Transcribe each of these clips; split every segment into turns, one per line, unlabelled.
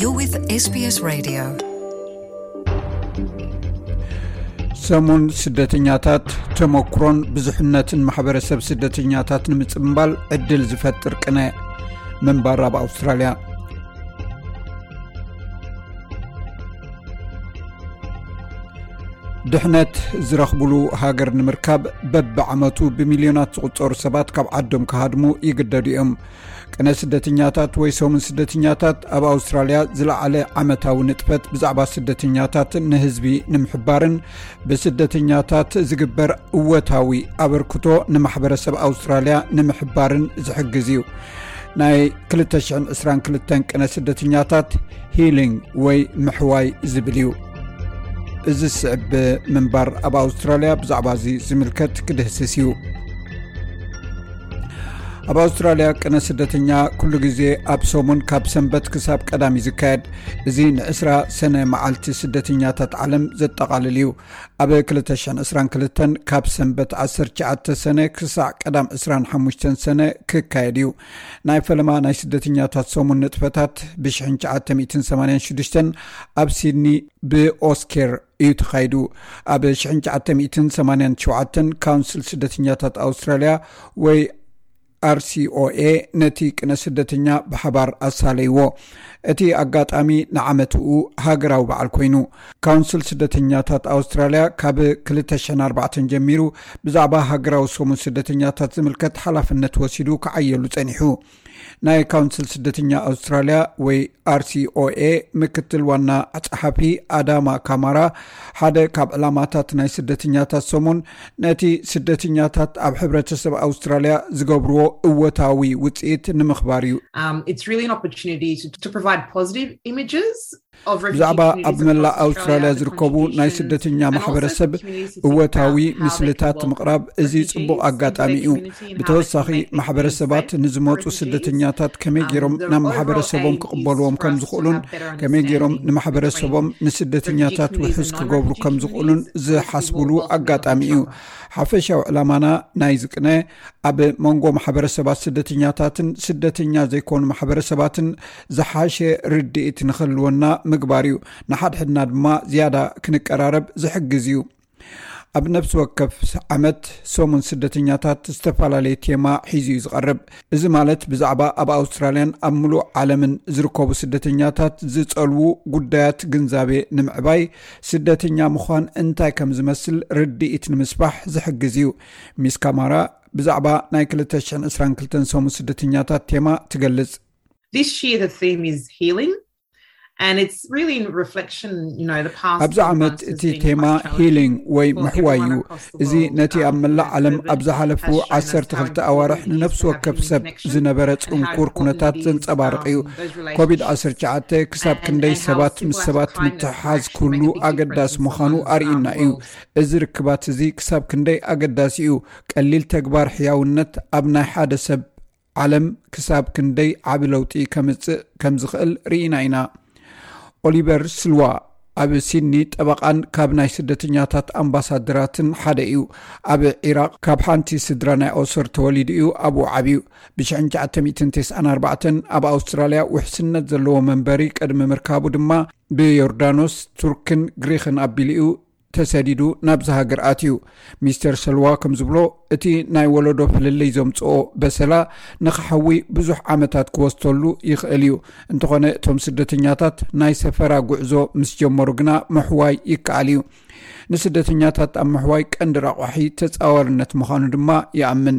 You're with SBS Radio.
ሰሙን ስደተኛታት ተመክሮን ብዙሕነትን ማሕበረሰብ ስደተኛታት ንምፅምባል ዕድል ዝፈጥር ቅነ ምንባር ኣብ ኣውስትራልያ ድሕነት ዝረኽብሉ ሃገር ንምርካብ በብ ዓመቱ ብሚልዮናት ዝቁፀሩ ሰባት ካብ ዓዶም ክሃድሙ ይግደዱ እዮም ቅነ ስደተኛታት ወይ ሰሙን ስደተኛታት ኣብ ኣውስትራልያ ዝለዓለ ዓመታዊ ንጥፈት ብዛዕባ ስደተኛታት ንህዝቢ ንምሕባርን ብስደተኛታት ዝግበር እወታዊ ኣበርክቶ ንማሕበረሰብ ኣውስትራልያ ንምሕባርን ዝሕግዝ እዩ ናይ 222 ቅነ ስደተኛታት ሂሊንግ ወይ ምሕዋይ ዝብል እዩ እዚ ዝስዕብ ምንባር ኣብ ኣውስትራልያ ብዛዕባ እዚ ዝምልከት ክድህስስ እዩ ኣብ ኣውስትራልያ ቅነ ስደተኛ ኩሉ ግዜ ኣብ ሰሙን ካብ ሰንበት ክሳብ ቀዳሚ ዝካየድ እዚ ንዕስራ ሰነ መዓልቲ ስደተኛታት ዓለም ዘጠቓልል እዩ ኣብ 222 ካብ ሰንበት 19 ሰነ ክሳዕ ቀዳም 25 ሰነ ክካየድ እዩ ናይ ፈለማ ናይ ስደተኛታት ሰሙን ንጥፈታት ብ986 ኣብ ሲድኒ ብኦስኬር እዩ ተኻይዱ ኣብ 987 ካውንስል ስደተኛታት ኣውስትራልያ ወይ ኣርሲኦኤ ነቲ ቅነ ስደተኛ ብሓባር ኣሳለይዎ እቲ ኣጋጣሚ ንዓመትኡ ሃገራዊ በዓል ኮይኑ ካውንስል ስደተኛታት ኣውስትራልያ ካብ ክልተ ሸን ኣርባዕተን ጀሚሩ ብዛዕባ ሃገራዊ ሰሙን ስደተኛታት ዝምልከት ሓላፍነት ወሲዱ ክዓየሉ ጸኒሑ ናይ ካውንስል ስደተኛ ኣውስትራልያ ወይ ኣርሲኦኤ ምክትል ዋና ኣፀሓፊ ኣዳማ ካማራ ሓደ ካብ ዕላማታት ናይ ስደተኛታት ሰሙን ነቲ ስደተኛታት ኣብ ሕብረተሰብ ኣውስትራልያ ዝገብርዎ እወታዊ ውፅኢት ንምኽባር እዩ um, ብዛዕባ ኣብ መላእ ኣውስትራልያ ዝርከቡ ናይ ስደተኛ ማሕበረሰብ እወታዊ ምስልታት ምቕራብ እዚ ፅቡቕ ኣጋጣሚ እዩ ብተወሳኺ ማሕበረሰባት ንዝመፁ ስደተኛታት ከመይ ገይሮም ናብ ማሕበረሰቦም ክቕበልዎም ከም ዝኽእሉን ከመይ ገይሮም ንማሕበረሰቦም ንስደተኛታት ውሑስ ክገብሩ ከም ዝኽእሉን ዝሓስብሉ ኣጋጣሚ እዩ ሓፈሻዊ ዕላማና ናይዝቅነ ኣብ መንጎ ማሕበረሰባት ስደተኛታትን ስደተኛ ዘይኮኑ ማሕበረሰባትን ዝሓሸ ርድኢት ንክህልወና ምግባር እዩ ንሓድሕድና ድማ ዝያዳ ክንቀራረብ ዝሕግዝ እዩ ኣብ ነብሲ ወከፍ ዓመት ሰሙን ስደተኛታት ዝተፈላለየ ቴማ ሒዙ ዩ ዝቐርብ እዚ ማለት ብዛዕባ ኣብ ኣውስትራልያን ኣብ ምሉእ ዓለምን ዝርከቡ ስደተኛታት ዝፀልዉ ጉዳያት ግንዛቤ ንምዕባይ ስደተኛ ምዃን እንታይ ከም ዝመስል ርድኢት ንምስፋሕ ዝሕግዝ እዩ ሚስ ካማራ ብዛዕባ ናይ 222 ሰሙን ስደተኛታት ቴማ ትገልጽ ኣብዚ ዓመት እቲ ቴማ ሂሊንግ ወይ ምሕዋይ እዩ እዚ ነቲ ኣብ መላእ ዓለም ኣብ ዝሓለፉ 12 ኣዋርሕ ንነፍሲ ወከብ ሰብ ዝነበረ ፅንኩር ኩነታት ዘንፀባርቅ እዩ ኮቪድ-19 ክሳብ ክንደይ ሰባት ምስ ሰባት ምትሓሓዝ ክህሉ ኣገዳሲ ምዃኑ ኣርእና እዩ እዚ ርክባት እዚ ክሳብ ክንደይ ኣገዳሲ እዩ? ቀሊል ተግባር ሕያውነት ኣብ ናይ ሓደ ሰብ ዓለም ክሳብ ክንደይ ዓቢ ለውጢ ከምጽእ ከም ዝኽእል ርኢና ኢና። ኦሊቨር ስልዋ ኣብ ሲድኒ ጠበቓን ካብ ናይ ስደተኛታት ኣምባሳደራትን ሓደ እዩ። ኣብ ዒራቕ ካብ ሓንቲ ስድራ ናይ ኦሶር ተወሊዱ እዩ ኣብኡ ዓብዩ። ብ1994 ኣብ ኣውስትራልያ ውሕስነት ዘለዎ መንበሪ ቅድሚ ምርካቡ ድማ ብዮርዳኖስ፣ ቱርክን ግሪኽን ኣቢሉ እዩ ተሰዲዱ ናብዚ ሃገር ኣትዩ ሚስተር ሰልዋ ከም ዝብሎ እቲ ናይ ወለዶ ፍልልይ ዘምፅኦ በሰላ ንክሓዊ ብዙሕ ዓመታት ክወስተሉ ይኽእል እዩ እንተኾነ እቶም ስደተኛታት ናይ ሰፈራ ጉዕዞ ምስ ጀመሩ ግና ምሕዋይ ይከኣል እዩ ንስደተኛታት ኣብ ምሕዋይ ቀንዲ ራቋሒ ተፃዋርነት ምዃኑ ድማ ይኣምን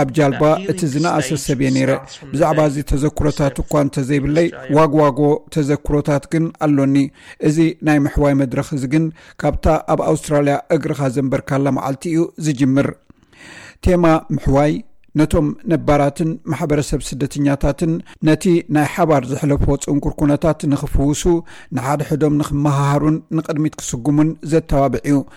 ኣብ ጃልባ እቲ ዝነኣሰ ሰብ እየ ነይረ ብዛዕባ እዚ ተዘክሮታት እኳ እንተዘይብለይ ዋግዋጎ ተዘክሮታት ግን ኣሎኒ እዚ ናይ ምሕዋይ መድረክ እዚ ግን ካብታ ኣብ ኣውስትራልያ እግርካ ዘንበርካላ መዓልቲ እዩ ዝጅምር ቴማ ምሕዋይ ነቶም ነባራትን ማሕበረሰብ ስደተኛታትን ነቲ ናይ ሓባር ዘሕለፎ ፅንኩር ኩነታት ንክፍውሱ ንሓድሕዶም ንክመሃሃሩን ንቅድሚት ክስጉሙን ዘተባብዕ እዩ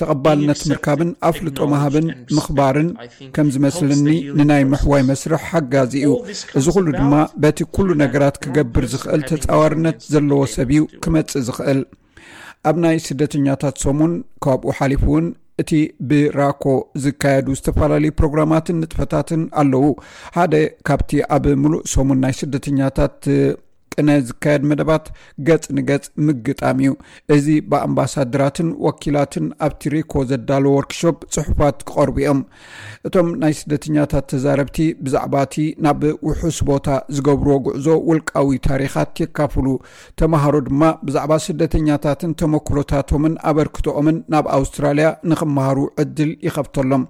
ተቐባልነት ምርካብን ኣፍልጦ ምሃብን ምኽባርን ከም ዝመስልኒ ንናይ ምሕዋይ መስርሕ ሓጋዚ እዩ። እዚ ኹሉ ድማ በቲ ኩሉ ነገራት ክገብር ዝኽእል ተጻዋርነት ዘለዎ ሰብ እዩ ክመጽእ ዝኽእል። ኣብ ናይ ስደተኛታት ሰሙን ካብኡ ሓሊፉ እውን እቲ ብራኮ ዝካየዱ ዝተፈላለዩ ፕሮግራማትን ንጥፈታትን ኣለዉ ሓደ ካብቲ ኣብ ምሉእ ሰሙን ናይ ስደተኛታት ቅነ ዝካየድ መደባት ገጽ ንገጽ ምግጣም እዩ እዚ ብኣምባሳድራትን ወኪላትን ኣብቲ ሪኮ ዘዳሎ ወርክሾፕ ጽሑፋት ክቐርቡ እዮም እቶም ናይ ስደተኛታት ተዛረብቲ ብዛዕባ እቲ ናብ ውሑስ ቦታ ዝገብርዎ ጉዕዞ ውልቃዊ ታሪኻት የካፍሉ ተምሃሮ ድማ ብዛዕባ ስደተኛታትን ተመክሮታቶምን ኣበርክቶኦምን ናብ ኣውስትራልያ ንክምሃሩ ዕድል ይኸፍተሎም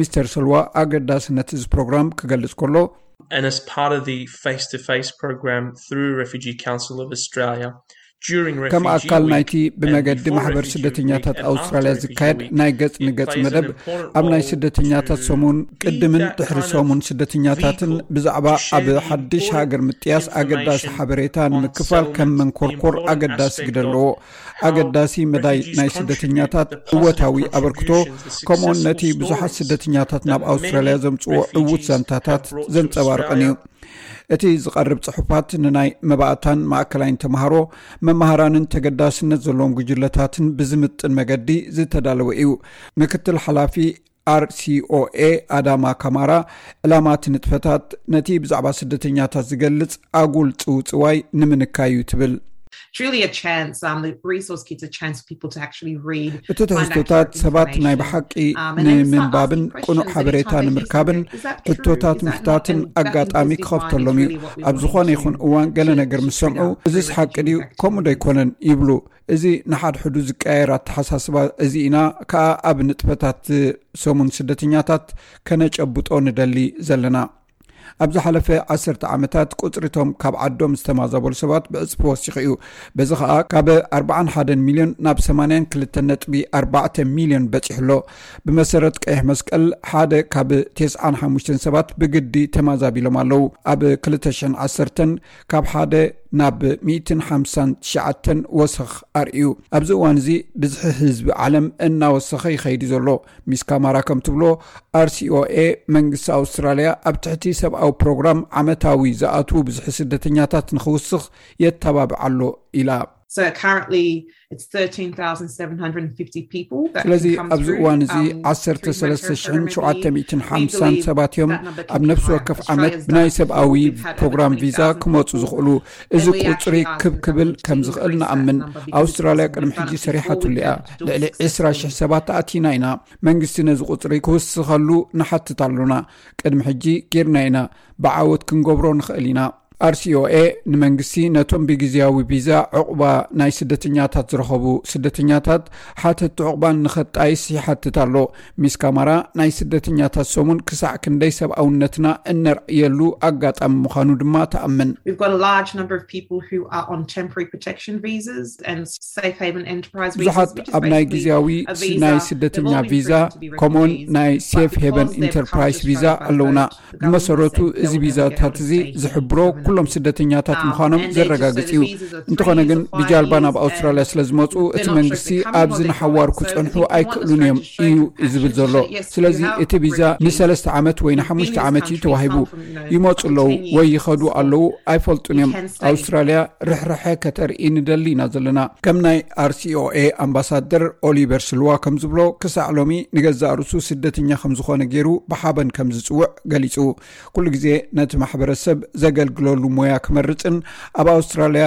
ሚስተር ሰልዋ ኣገዳስነት እዚ ፕሮግራም ክገልጽ ከሎ
and as part of the face to face program through Refugee Council of Australia
ከም ኣካል ናይቲ ብመገዲ ማሕበር ስደተኛታት ኣውስትራልያ ዝካየድ ናይ ገጽ ንገጽ መደብ ኣብ ናይ ስደተኛታት ሰሙን ቅድምን ድሕሪ ሰሙን ስደተኛታትን ብዛዕባ ኣብ ሓድሽ ሃገር ምጥያስ ኣገዳሲ ሓበሬታ ንምክፋል ከም መንኮርኮር ኣገዳሲ ግደ ኣለዎ ኣገዳሲ መዳይ ናይ ስደተኛታት እወታዊ ኣበርክቶ ከምኡውን ነቲ ብዙሓት ስደተኛታት ናብ ኣውስትራልያ ዘምፅዎ ዕዉት ዛንታታት ዘንፀባርቕን እዩ እቲ ዝቐርብ ፅሑፋት ንናይ መባእታን ማእከላይን ተምሃሮ መምሃራንን ተገዳስነት ዘለዎም ጉጅለታትን ብዝምጥን መገዲ ዝተዳለወ እዩ ምክትል ሓላፊ RCOA ኣዳማ ካማራ ዕላማ እቲ ንጥፈታት ነቲ ብዛዕባ ስደተኛታት ዝገልጽ ኣጉል ጽውጽዋይ ንምንካይ እዩ ትብል። እቲ ትሕዝቶታት ሰባት ናይ ብሓቂ ንምንባብን ቅኑዕ ሓበሬታ ንምርካብን ሕቶታት ምሕታትን ኣጋጣሚ ክኸፍተሎም እዩ። ኣብ ዝኾነ ይኹን እዋን ገለ ነገር ምስ ሰምዑ እዝስ ሓቂ ድዩ ከምኡ ዶ ኣይኮነን ይብሉ። እዚ ንሓድሕዱ ዝቀያየር ኣተሓሳስባ እዚ ኢና ከኣ ኣብ ንጥፈታት ሰሙን ስደተኛታት ከነጨብጦ ንደሊ ዘለና። ኣብ ዝሓለፈ ዓሰርተ ዓመታት ቁጽሪ እቶም ካብ ዓዶም ዝተማዛበሉ ሰባት ብዕጽፊ ወሲኹ እዩ። በዚ ከኣ ካብ ኣርብዓን ሓደን ሚልዮን ናብ ሰማንያን ክልተን ነጥቢ ኣርባዕተ ሚልዮን በጺሑ ኣሎ። ብመሰረት ቀይሕ መስቀል ሓደ ካብ ቴስዓን ሓሙሽተን ሰባት ብግዲ ተማዛቢሎም ኣለዉ። ኣብ ክልተ ሽሕን ዓሰርተን ካብ ሓደ ናብ ሚእትን ሓምሳን ትሽዓተን ወሰኽ ኣርእዩ። ኣብዚ እዋን እዚ ብዝሒ ህዝቢ ዓለም እናወሰኸ ይኸይድ እዩ ዘሎ። ሚስ ካማራ ከም ትብሎ፣ RCOA መንግስቲ ኣውስትራልያ ኣብ ትሕቲ ሰብኣዊ ፕሮግራም ዓመታዊ ዝኣትዉ ብዝሒ ስደተኛታት ንኽውስኽ የተባብዕ ኣሎ ኢላ። ስለዚ ኣብዚ እዋን እዚ 13750 ሰባት እዮም ኣብ ነፍሲ ወከፍ ዓመት ብናይ ሰብኣዊ ፕሮግራም ቪዛ ክመፁ ዝኽእሉ እዚ ቁፅሪ ክብ ክብል ከም ዝኽእል ንኣምን ኣውስትራልያ ቅድሚ ሕጂ ሰሪሓትሉ እያ ልዕሊ 20 ሽ0 ሰባት ኣእቲና ኢና መንግስቲ ነዚ ቁፅሪ ክውስኸሉ ንሓትት ኣሎና ቅድሚ ሕጂ ጌርናዮ ኢና ብዓወት ክንገብሮ ንኽእል ኢና። RCOA ንመንግስቲ ነቶም ብግዝያዊ ቪዛ ዑቕባ ናይ ስደተኛታት ዝረኸቡ ስደተኛታት ሓተቲ ዑቕባን ንኸጣይስ ይሓትት ኣሎ። ሚስ ካማራ ናይ ስደተኛታት ሰሙን ክሳዕ ክንደይ ሰብኣውነትና እነርእየሉ ኣጋጣሚ ምዃኑ ድማ ትኣምን።
We've got a large number of people who are on temporary protection visas and
ብዙሓት ኣብ ናይ ግዜያዊ ናይ ስደተኛ ቪዛ ከምኡውን ናይ ሴፍ ሄቨን ኢንተርፕራይስ ቪዛ ኣለውና ብመሰረቱ እዚ ቪዛታት እዚ ዝሕብሮ ኩሎም ስደተኛታት um, ምዃኖም ዘረጋግፅ እዩ እንትኾነ ግን ብጃልባ ናብ ኣውስትራልያ ስለ ዝመፁ እቲ መንግስቲ ኣብዚ ንሓዋር ክፀንሑ ኣይክእሉን እዮም እዩ ዝብል ዘሎ ስለዚ እቲ ቪዛ ንሰለስተ ዓመት ወይ ንሓሙሽተ ዓመት እዩ ተዋሂቡ ይመፁ ኣለው ወይ ይኸዱ ኣለው ኣይፈልጡን እዮም ኣውስትራሊያ ርሕርሐ ከተርኢ ንደሊ ኢና ዘለና ከም ናይ ኣርሲኦኤ ኣምባሳደር ኦሊቨር ስልዋ ከም ዝብሎ ክሳዕ ሎሚ ንገዛእ ርሱ ስደተኛ ከም ዝኾነ ገይሩ ብሓበን ከም ዝፅውዕ ገሊፁ ኩሉ ግዜ ነቲ ማሕበረሰብ ዘገልግለሉ ሞያ ክመርፅን ኣብ ኣውስትራሊያ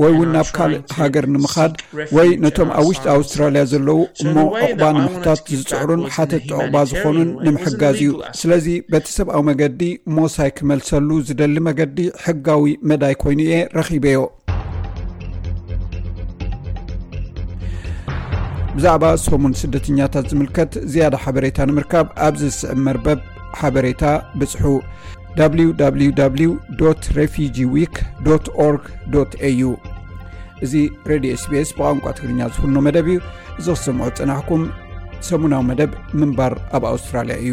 ወይ እውን ናብ ካልእ ሃገር ንምኻድ ወይ ነቶም ኣብ ውሽጢ ኣውስትራልያ ዘለዉ እሞ ዕቑባ ንምሕታት ዝፅዕሩን ሓተቲ ዕቑባ ዝኾኑን ንምሕጋዝ እዩ ስለዚ በቲ ሰብኣዊ መገዲ ሞሳይ ክመልሰሉ ዝደሊ መገዲ ሕጋዊ መዳይ ኮይኑ እየ ረኺበዮ ብዛዕባ ሰሙን ስደተኛታት ዝምልከት ዝያዳ ሓበሬታ ንምርካብ ኣብዚ ዝስዕብ መርበብ ሓበሬታ ብፅሑ www ሬፊጂ ዊክ ኦርግ ኤዩ እዚ ሬድዮ ስቤስ ብቋንቋ ትግርኛ ዝፍኖ መደብ እዩ እዚ ክሰምዑ ዝፅናሕኩም ሰሙናዊ መደብ ምንባር ኣብ ኣውስትራልያ እዩ